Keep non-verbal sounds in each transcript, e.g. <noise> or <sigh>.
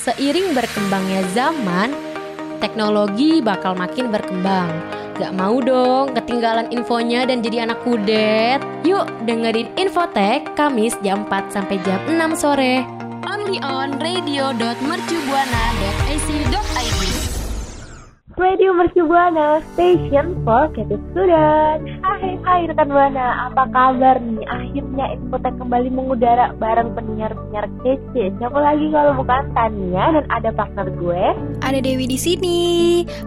Seiring berkembangnya zaman, teknologi bakal makin berkembang. Gak mau dong ketinggalan infonya dan jadi anak kudet. Yuk dengerin Infotek Kamis jam 4 sampai jam 6 sore. Only on radio.mercubuana.ac.id Radio Mercu Buana, station for creative student. Hai, hai rekan Buana, apa kabar nih? Akhirnya Infotek kembali mengudara bareng penyiar-penyiar kece. Siapa lagi kalau bukan Tania dan ada partner gue? Ada Dewi di sini.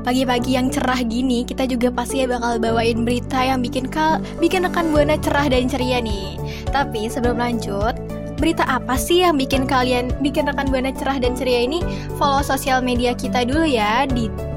Pagi-pagi yang cerah gini, kita juga pasti bakal bawain berita yang bikin kal bikin rekan Buana cerah dan ceria nih. Tapi sebelum lanjut, berita apa sih yang bikin kalian bikin rekan Buana cerah dan ceria ini? Follow sosial media kita dulu ya di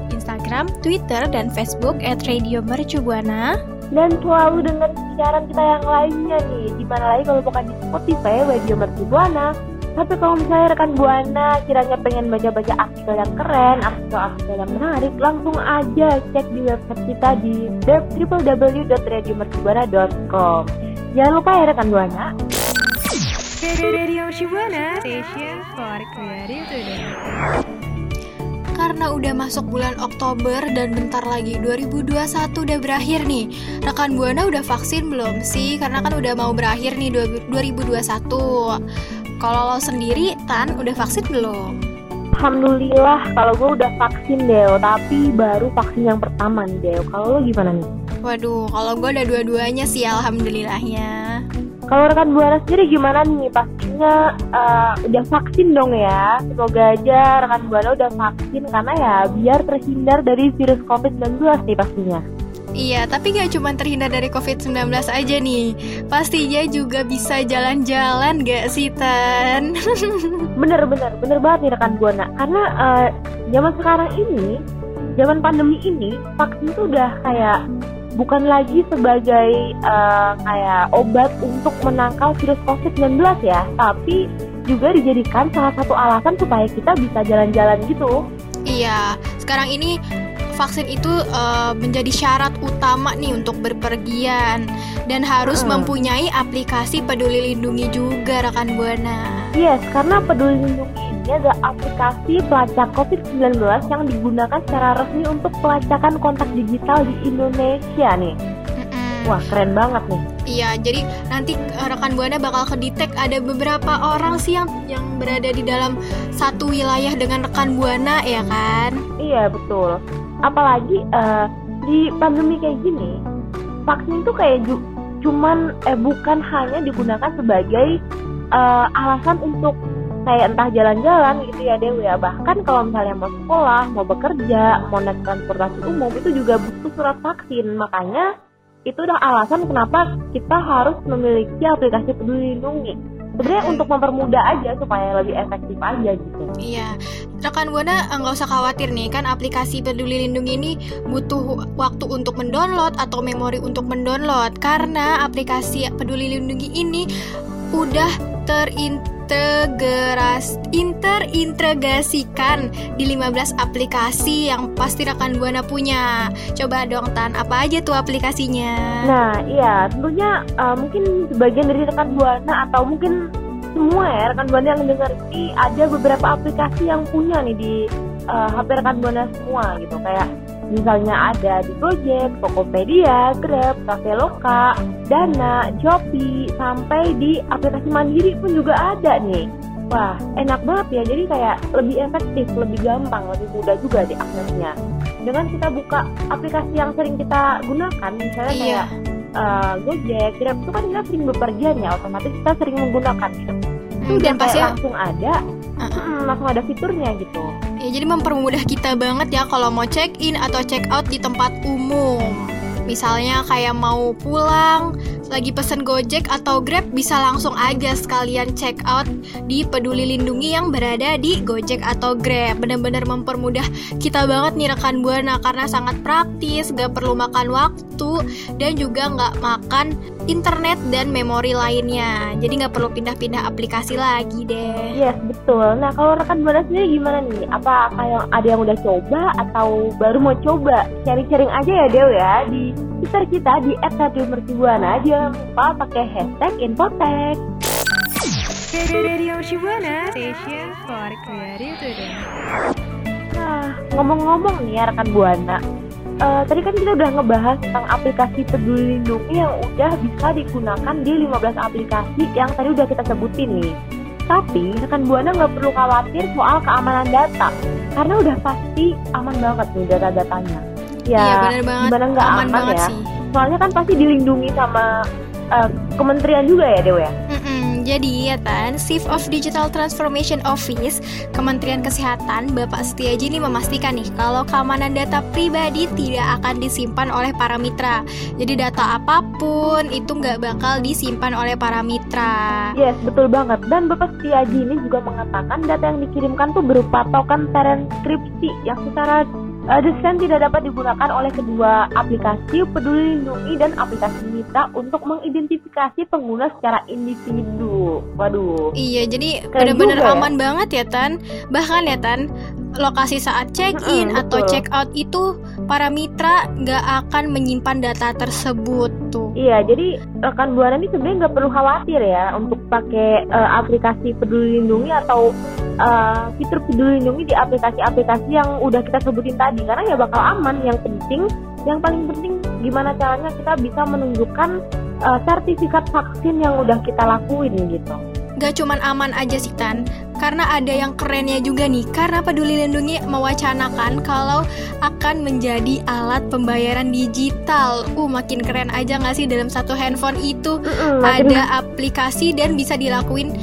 Instagram, Twitter, dan Facebook at Radio Mercubuana. Dan selalu dengan siaran kita yang lainnya nih, di mana lagi kalau bukan di Spotify Radio Mercubuana. Tapi kalau misalnya rekan Buana kiranya pengen baca-baca artikel yang keren, artikel-artikel yang menarik, langsung aja cek di website kita di www.radiomercubuana.com. Jangan lupa ya rekan Buana. Radio Mercubuana, station for creative karena udah masuk bulan Oktober dan bentar lagi 2021 udah berakhir nih. Rekan Buana udah vaksin belum sih? Karena kan udah mau berakhir nih 2021. Kalau lo sendiri, Tan, udah vaksin belum? Alhamdulillah, kalau gue udah vaksin Deo, tapi baru vaksin yang pertama nih Deo. Kalau lo gimana nih? Waduh, kalau gue udah dua-duanya sih alhamdulillahnya. Kalau rekan Buana sendiri gimana nih? Pastinya uh, udah vaksin dong ya. Semoga aja rekan Buana udah vaksin karena ya biar terhindar dari virus COVID-19 nih pastinya. Iya, tapi gak cuma terhindar dari COVID-19 aja nih Pastinya juga bisa jalan-jalan gak sih, Tan? <laughs> bener, bener, bener banget nih rekan Buana Karena uh, zaman sekarang ini, zaman pandemi ini Vaksin tuh udah kayak bukan lagi sebagai uh, kayak obat untuk menangkal virus COVID-19 ya, tapi juga dijadikan salah satu alasan supaya kita bisa jalan-jalan gitu. Iya, sekarang ini vaksin itu uh, menjadi syarat utama nih untuk berpergian dan harus hmm. mempunyai aplikasi Peduli Lindungi juga rekan Buana. Yes, karena Peduli Lindungi ini adalah aplikasi pelacak COVID-19 yang digunakan secara resmi untuk pelacakan kontak digital di Indonesia nih. Wah keren banget nih. Iya, jadi nanti eh, rekan buana bakal kedetek ada beberapa orang sih yang yang berada di dalam satu wilayah dengan rekan buana ya kan? Iya betul apalagi uh, di pandemi kayak gini vaksin tuh kayak ju cuman eh bukan hanya digunakan sebagai uh, alasan untuk kayak entah jalan-jalan gitu ya Dewi ya. Bahkan kalau misalnya mau sekolah mau bekerja mau naik transportasi umum itu juga butuh surat vaksin. Makanya itu udah alasan kenapa kita harus memiliki aplikasi peduli lindungi. Sebenarnya untuk mempermudah aja supaya lebih efektif aja gitu. Iya, rekan buana eh, nggak usah khawatir nih kan aplikasi Peduli Lindungi ini butuh waktu untuk mendownload atau memori untuk mendownload. Karena aplikasi Peduli Lindungi ini udah terintegrasi interintegrasikan di 15 aplikasi yang pasti rekan Buana punya. Coba dong Tan, apa aja tuh aplikasinya? Nah, iya, tentunya uh, mungkin sebagian dari rekan Buana atau mungkin semua ya rekan Buana yang dengar ini ada beberapa aplikasi yang punya nih di uh, eh, HP rekan Buana semua gitu kayak Misalnya ada di Gojek, Tokopedia, Grab, Traveloka, Dana, Shopee, sampai di aplikasi Mandiri pun juga ada nih. Wah, enak banget ya. Jadi kayak lebih efektif, lebih gampang, lebih mudah juga di aksesnya. Dengan kita buka aplikasi yang sering kita gunakan, misalnya iya. kayak uh, Gojek, Grab itu kan kita sering bepergian ya, otomatis kita sering menggunakan gitu. Hmm, dan pasti langsung ada, uh -uh. Hmm, langsung ada fiturnya gitu. Ya, jadi mempermudah kita banget ya kalau mau check in atau check out di tempat umum. Misalnya kayak mau pulang, lagi pesen Gojek atau Grab bisa langsung aja sekalian check out di Peduli Lindungi yang berada di Gojek atau Grab. Benar-benar mempermudah kita banget nih rekan Buana karena sangat praktis, gak perlu makan waktu dan juga nggak makan internet dan memori lainnya. Jadi nggak perlu pindah-pindah aplikasi lagi deh. Yes betul. Nah kalau rekan Buana sendiri gimana nih? Apa kayak ada yang udah coba atau baru mau coba? Sharing-sharing aja ya Dew ya di Twitter kita di @radiomercubuana. Jangan lupa pakai hashtag Infotek. Radio Shibuana, station for creative today. Nah, ngomong-ngomong nih ya rekan Buana, uh, tadi kan kita udah ngebahas tentang aplikasi Peduli Lindungi yang udah bisa digunakan di 15 aplikasi yang tadi udah kita sebutin nih. Tapi rekan Buana nggak perlu khawatir soal keamanan data, karena udah pasti aman banget nih data-datanya. Ya, iya bener banget. Gimana nggak aman, aman ya? Sih. Soalnya kan pasti dilindungi sama uh, kementerian juga ya Dewa ya? Jadi ya Tan, Chief of Digital Transformation Office Kementerian Kesehatan Bapak Setiaji ini memastikan nih kalau keamanan data pribadi tidak akan disimpan oleh para mitra. Jadi data apa pun itu nggak bakal disimpan oleh para mitra. Yes, betul banget. Dan Bapak Setiaji ini juga mengatakan data yang dikirimkan tuh berupa token transkripsi yang secara Uh, desain tidak dapat digunakan oleh kedua aplikasi Peduli Lindungi dan aplikasi Mitra untuk mengidentifikasi pengguna secara individu. Waduh. Iya, jadi benar-benar ya? aman banget ya Tan. Bahkan ya Tan, lokasi saat check-in hmm, atau check-out itu para mitra nggak akan menyimpan data tersebut tuh. Iya, jadi rekan buana ini sebenarnya nggak perlu khawatir ya untuk pakai uh, aplikasi Peduli Lindungi atau uh, fitur Peduli Lindungi di aplikasi-aplikasi yang udah kita sebutin tadi karena ya bakal aman. Yang penting, yang paling penting gimana caranya kita bisa menunjukkan uh, sertifikat vaksin yang udah kita lakuin gitu gak cuman aman aja sih Tan. Karena ada yang kerennya juga nih. Karena Peduli Lindungi mewacanakan kalau akan menjadi alat pembayaran digital. Uh makin keren aja gak sih dalam satu handphone itu? Mm ada aplikasi dan bisa dilakuin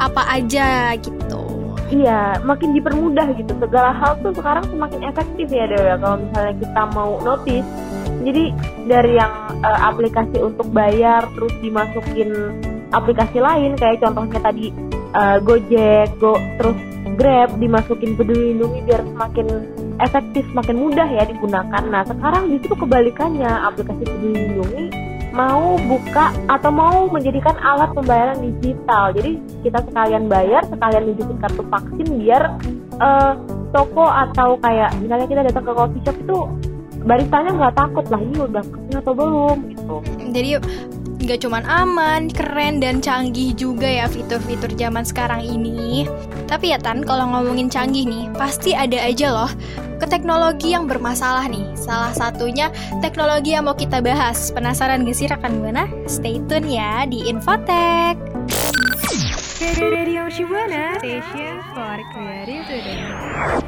apa aja gitu. Iya, makin dipermudah gitu. Segala hal tuh sekarang semakin efektif ya Dewa. Kalau misalnya kita mau notice, jadi dari yang uh, aplikasi untuk bayar terus dimasukin aplikasi lain kayak contohnya tadi uh, Gojek, Go terus Grab dimasukin peduli lindungi biar semakin efektif, semakin mudah ya digunakan. Nah sekarang justru kebalikannya aplikasi peduli lindungi mau buka atau mau menjadikan alat pembayaran digital. Jadi kita sekalian bayar, sekalian nunjukin kartu vaksin biar uh, toko atau kayak misalnya kita datang ke coffee shop itu baristanya nggak takut lah ini udah vaksin atau belum gitu. Jadi nggak cuman aman, keren dan canggih juga ya fitur-fitur zaman sekarang ini. Tapi ya Tan, kalau ngomongin canggih nih, pasti ada aja loh ke teknologi yang bermasalah nih. Salah satunya teknologi yang mau kita bahas. Penasaran gak sih rekan Buana? Stay tune ya di Infotech. Radio Shibuana, station for creative today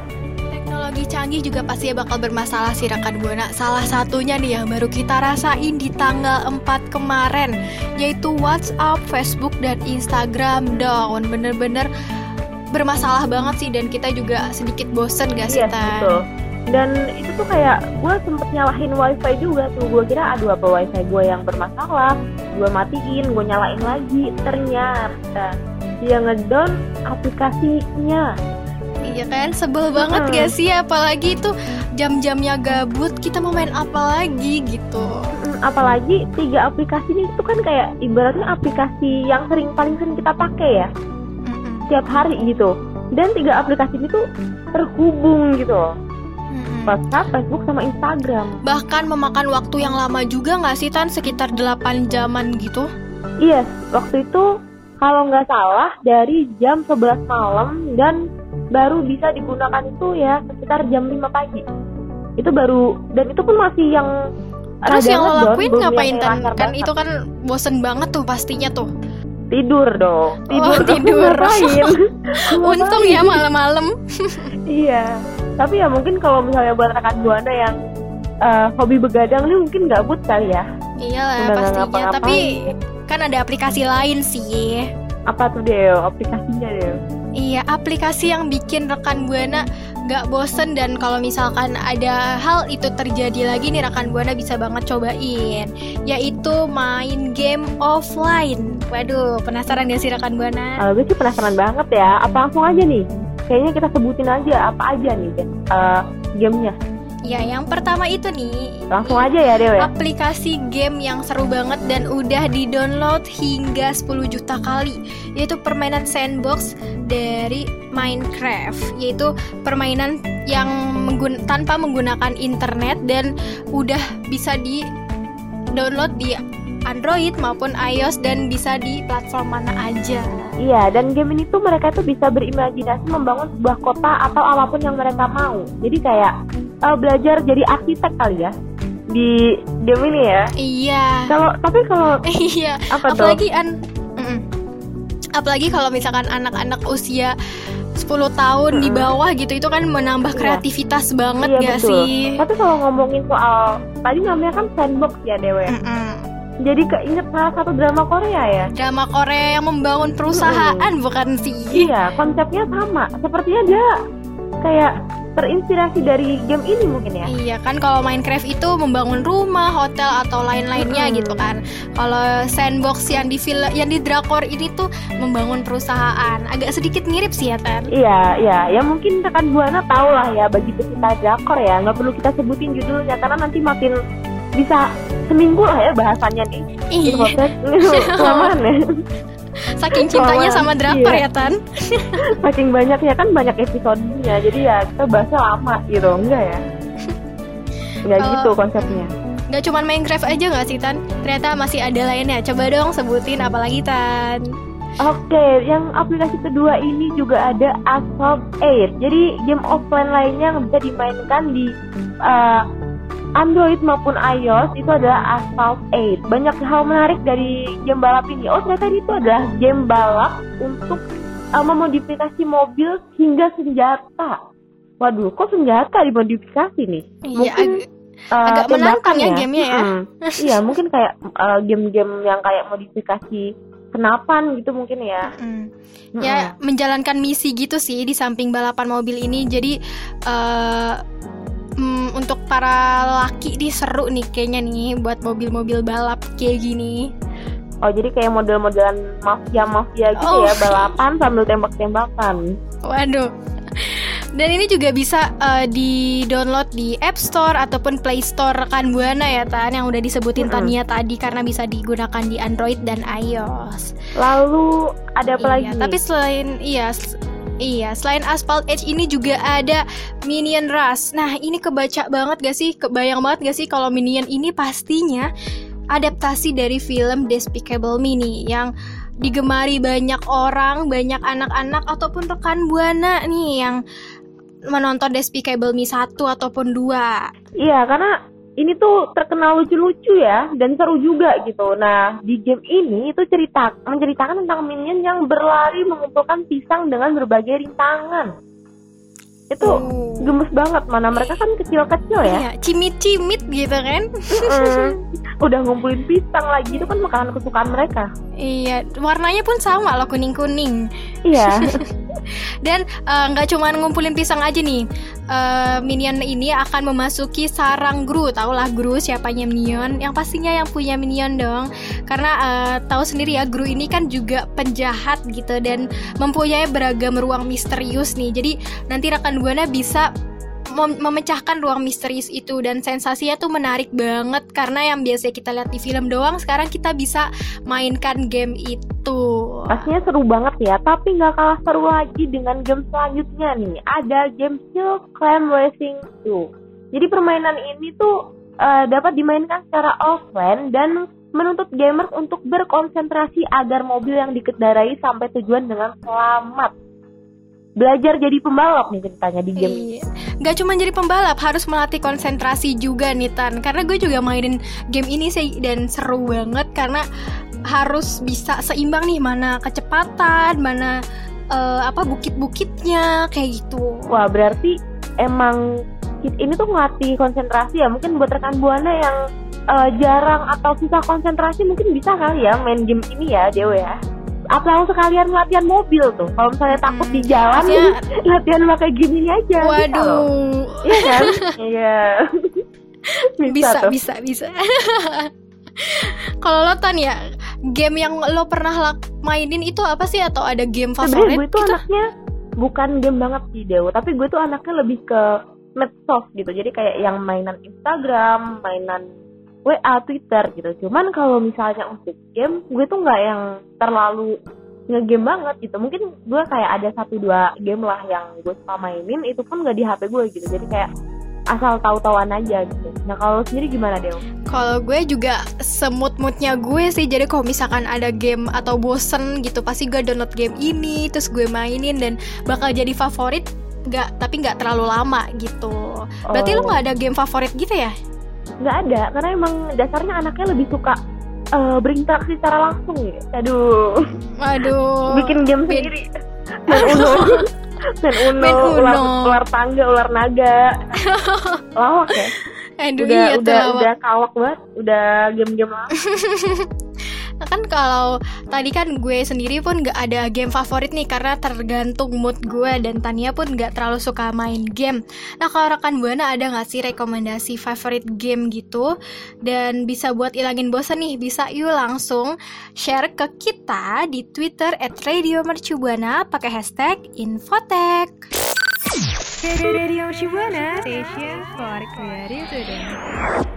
teknologi canggih juga pasti bakal bermasalah sih rekan Buana. Salah satunya nih yang baru kita rasain di tanggal 4 kemarin yaitu WhatsApp, Facebook dan Instagram down. Bener-bener bermasalah banget sih dan kita juga sedikit bosen gak sih, yes, iya, betul. Dan itu tuh kayak gue sempet nyalahin wifi juga tuh Gue kira aduh apa wifi gue yang bermasalah Gue matiin, gue nyalain lagi Ternyata dia ngedon aplikasinya Iya kan, sebel banget hmm. gak sih apalagi itu jam-jamnya gabut, kita mau main apa lagi gitu. Apalagi tiga aplikasi ini tuh kan kayak ibaratnya aplikasi yang sering paling sering kita pakai ya. Hmm. Tiap hari gitu. Dan tiga aplikasi ini tuh terhubung gitu WhatsApp, Facebook, sama Instagram. Bahkan memakan waktu yang lama juga nggak sih Tan? Sekitar 8 jaman gitu? Iya, yes, waktu itu kalau nggak salah dari jam 11 malam dan baru bisa digunakan itu ya sekitar jam 5 pagi. Itu baru dan itu pun masih yang terus yang lo lakuin ngapain kan kan itu kan bosen banget tuh pastinya tuh. Tidur dong. Tidur oh, tidur. <laughs> Untung ya malam-malam. <laughs> Iya. Tapi ya mungkin kalau misalnya buat rekan buana yang uh, hobi begadang nih mungkin gabut kali ya. Iyalah pastinya. tapi kan ada aplikasi lain sih. Apa tuh deh aplikasinya deh Iya, aplikasi yang bikin rekan Buana gak bosen dan kalau misalkan ada hal itu terjadi lagi nih rekan Buana bisa banget cobain yaitu main game offline. Waduh, penasaran gak sih rekan Buana? Uh, gue sih penasaran banget ya. Apa langsung aja nih? Kayaknya kita sebutin aja apa aja nih uh, gamenya. Ya, yang pertama itu nih. Langsung aja ya, Dewa. Aplikasi game yang seru banget dan udah di-download hingga 10 juta kali, yaitu permainan sandbox dari Minecraft, yaitu permainan yang menggun tanpa menggunakan internet dan udah bisa di download di Android maupun iOS dan bisa di platform mana aja. Iya, dan game ini tuh mereka tuh bisa berimajinasi membangun sebuah kota atau apa pun yang mereka mau. Jadi kayak uh, belajar jadi arsitek kali ya di game ini ya. Iya. Kalau tapi kalau <laughs> iya. apa tuh? Apalagi an Mm-mm. apalagi kalau misalkan anak-anak usia 10 tahun di Mm-mm. bawah gitu itu kan menambah Iya. kreativitas banget Iya, gak betul. sih? Tapi kalau ngomongin soal tadi namanya kan sandbox ya Dewe. Mm-mm. Jadi keinget salah satu drama Korea ya. Drama Korea yang membangun perusahaan bukan sih? Iya, konsepnya sama. Sepertinya dia kayak terinspirasi dari game ini mungkin ya. Iya kan kalau Minecraft itu membangun rumah, hotel atau lain-lainnya Mm-mm. gitu kan. Kalau sandbox yang di film yang di drakor ini tuh membangun perusahaan. Agak sedikit mirip sih ya Tan. Iya, iya, ya mungkin rekan buana tahu lah ya bagi pecinta drakor ya, nggak perlu kita sebutin judulnya karena nanti makin bisa seminggu lah ya bahasannya nih. Iya. <laughs> Kelamaan ya. <laughs> Saking cintanya sama drakor iya. ya Tan. <laughs> Saking banyaknya kan banyak episodenya, jadi ya kita bahasnya lama gitu, enggak ya? Enggak gitu konsepnya. Gak cuman Minecraft aja gak sih Tan? Ternyata masih ada lainnya. Coba dong sebutin apalagi Tan. Oke, yang aplikasi kedua ini juga ada Asphalt 8. Jadi game offline lainnya yang bisa dimainkan di uh, Android maupun iOS itu adalah Asphalt 8. Banyak hal menarik dari game balap ini. Oh, ternyata itu adalah game balap untuk uh, memodifikasi mobil hingga senjata. Waduh, kok senjata dimodifikasi nih? Iya, Mungkin ag- uh, agak menantang tembakan ya gamenya ya. Mm-mm. <laughs> iya, mungkin kayak uh, game-game yang kayak modifikasi senapan gitu mungkin ya. mm. Mm-mm. ya menjalankan misi gitu sih di samping balapan mobil ini. Jadi eh mm, untuk para laki nih seru nih kayaknya nih buat mobil-mobil balap kayak gini. Oh jadi kayak model-modelan mafia-mafia gitu Oh. ya balapan sambil tembak-tembakan. Waduh. Dan ini juga bisa eh, di-download di App Store ataupun Play Store rekan Buana ya Tan yang udah disebutin Mm-mm. Tania tadi karena bisa digunakan di Android dan iOS. Lalu ada apa lagi? Iya, tapi selain iya Iya, selain Asphalt Edge ini juga ada Minion Rush. Nah, ini kebaca banget gak sih? Kebayang banget gak sih kalau Minion ini pastinya adaptasi dari film Despicable Me yang digemari banyak orang, banyak anak-anak ataupun rekan buana nih yang menonton Despicable Me 1 ataupun 2. Iya karena ini tuh terkenal lucu-lucu ya dan seru juga gitu. Nah di game ini itu cerita menceritakan tentang minion yang berlari mengumpulkan pisang dengan berbagai rintangan. Itu Oh. gemes banget mana mereka kan kecil-kecil ya. Iya, cimit-cimit gitu kan. Mm. Udah ngumpulin pisang lagi itu kan makanan kesukaan mereka. Iya, warnanya pun sama loh kuning-kuning. Iya. <laughs> <laughs> Dan eh, nggak cuma ngumpulin pisang aja nih, Eh, minion ini akan memasuki sarang Gru. Tau lah Gru siapanya minion? Yang pastinya yang punya minion dong. Karena eh, tahu sendiri ya Gru ini kan juga penjahat gitu dan mempunyai beragam ruang misterius nih. Jadi nanti rekan buana bisa mem- memecahkan ruang misterius itu dan sensasinya tuh menarik banget karena yang biasa kita lihat di film doang sekarang kita bisa mainkan game itu. Pastinya seru banget ya, tapi nggak kalah seru lagi dengan game selanjutnya nih. Ada game Hill Climb Racing 2. Jadi permainan ini tuh eh, dapat dimainkan secara offline dan menuntut gamers untuk berkonsentrasi agar mobil yang dikendarai sampai tujuan dengan selamat. Belajar jadi pembalap nih ceritanya di game ini. Iya. Gak cuma jadi pembalap, harus melatih konsentrasi juga nih Tan. Karena gue juga mainin game ini sih dan seru banget karena harus bisa seimbang nih mana kecepatan, mana eh, apa bukit-bukitnya kayak gitu. Wah berarti emang ini tuh ngelatih konsentrasi ya. Mungkin buat rekan buana yang eh, jarang atau susah konsentrasi mungkin bisa kali ya main game ini ya Dewa ya. Atau sekalian latihan mobil tuh. Kalau misalnya takut Hmm, di jalan, maksudnya- <laughs> latihan pakai game ini aja. Bisa. Waduh, Iya kan? <laughs> Iya. <laughs> bisa tuh. bisa bisa. Kalau lo Tan ya, game yang lo pernah lak- mainin itu apa sih atau ada game favorit gue tuh gitu? anaknya bukan game banget sih Dewo, tapi gue tuh anaknya lebih ke medsos gitu. Jadi kayak yang mainan Instagram, mainan WA, Twitter gitu. Cuman kalau misalnya untuk game, gue tuh nggak yang terlalu ngegame banget gitu. Mungkin gue kayak ada satu dua game lah yang gue suka mainin, itu pun nggak di HP gue gitu. Jadi kayak asal tahu-tahuan aja gitu. Nah kalau sendiri gimana Dew? Kalau gue juga semut-mutnya gue sih Jadi kalau misalkan ada game atau bosen gitu Pasti gue download game ini Terus gue mainin dan bakal jadi favorit nggak tapi nggak terlalu lama gitu. Berarti lu Oh. nggak ada game favorit gitu ya? Nggak ada karena emang dasarnya anaknya lebih suka eh, berinteraksi secara langsung ya. Aduh, Waduh. bikin game Bin- sendiri. Main Uno. <laughs> Main Uno, Main Uno. Ular, ular tangga, ular naga. <laughs> Lawak ya. Aduh udah iya udah udah kawak banget, udah game-game lama. <laughs> Kan kalau tadi kan gue sendiri pun nggak ada game favorit nih karena tergantung mood gue dan Tania pun nggak terlalu suka main game. Nah kalau rekan buana ada nggak sih rekomendasi favorite game gitu dan bisa buat ilangin bosan nih bisa yuk langsung share ke kita di Twitter at Radio Mercubuana pakai hashtag Infotek. Radio Mercubuana, station for creative student.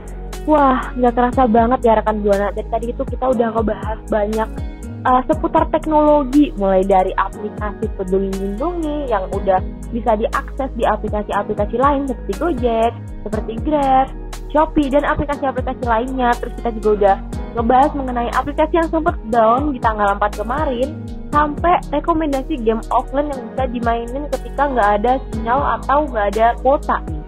Wah, nggak kerasa banget ya rekan buana. Dari tadi itu kita udah ngebahas banyak uh, seputar teknologi, mulai dari aplikasi Peduli Lindungi yang udah bisa diakses di aplikasi-aplikasi lain seperti Gojek, seperti Grab, Shopee dan aplikasi-aplikasi lainnya. Terus kita juga udah ngebahas mengenai aplikasi yang sempat down di tanggal 4 kemarin sampai rekomendasi game offline yang bisa dimainin ketika nggak ada sinyal atau nggak ada kuota nih.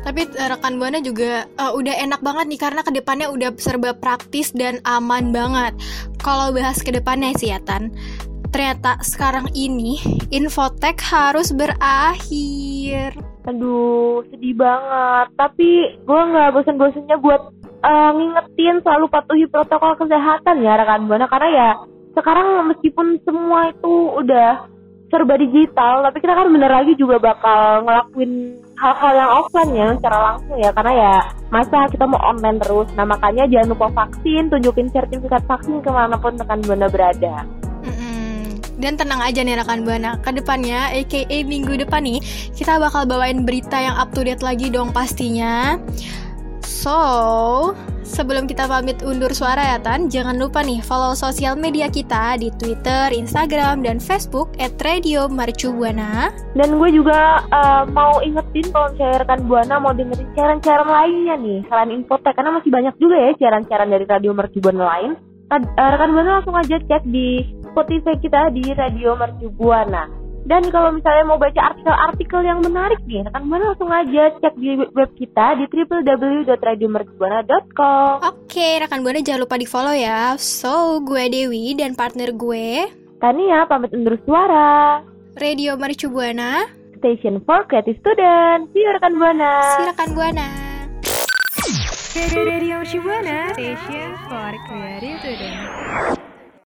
Tapi eh, rekan buana juga eh, udah enak banget nih karena ke depannya udah serba praktis dan aman banget. Kalau bahas ke depannya sih ya Tan, ternyata sekarang ini infotek harus berakhir. Aduh, sedih banget. Tapi gue nggak bosan-bosannya buat eh, ngingetin selalu patuhi protokol kesehatan ya rekan buana karena ya sekarang meskipun semua itu udah serba digital, tapi kita kan bener lagi juga bakal ngelakuin hal-hal yang offline ya secara langsung ya karena ya masa kita mau online terus. Nah makanya jangan lupa vaksin, tunjukin sertifikat vaksin ke mana pun rekan buana berada. Dan tenang aja nih rekan buana, ke depannya aka minggu depan nih kita bakal bawain berita yang up to date lagi dong pastinya. So, sebelum kita pamit undur suara ya Tan, jangan lupa nih follow sosial media kita di Twitter, Instagram, dan Facebook at Radio Mercubuana. Dan gue juga eh, mau ingetin kalau misalnya rekan Buana mau dengerin siaran-siaran lainnya nih selain Infotek karena masih banyak juga ya siaran-siaran dari Radio Buana lain. Eh, rekan Buana langsung aja cek di Spotify kita di Radio Buana. Dan kalau misalnya mau baca artikel-artikel yang menarik nih, rekan Buana langsung aja cek di web kita di www.radiomercubuana.com. Oke, rekan Buana jangan lupa di follow ya. So, gue Dewi dan partner gue Tania pamit undur suara. Radio Mercubuana. Station for Creative Student. See you rekan Buana. Si rekan Buana. Radio Mercubuana, station for creative student.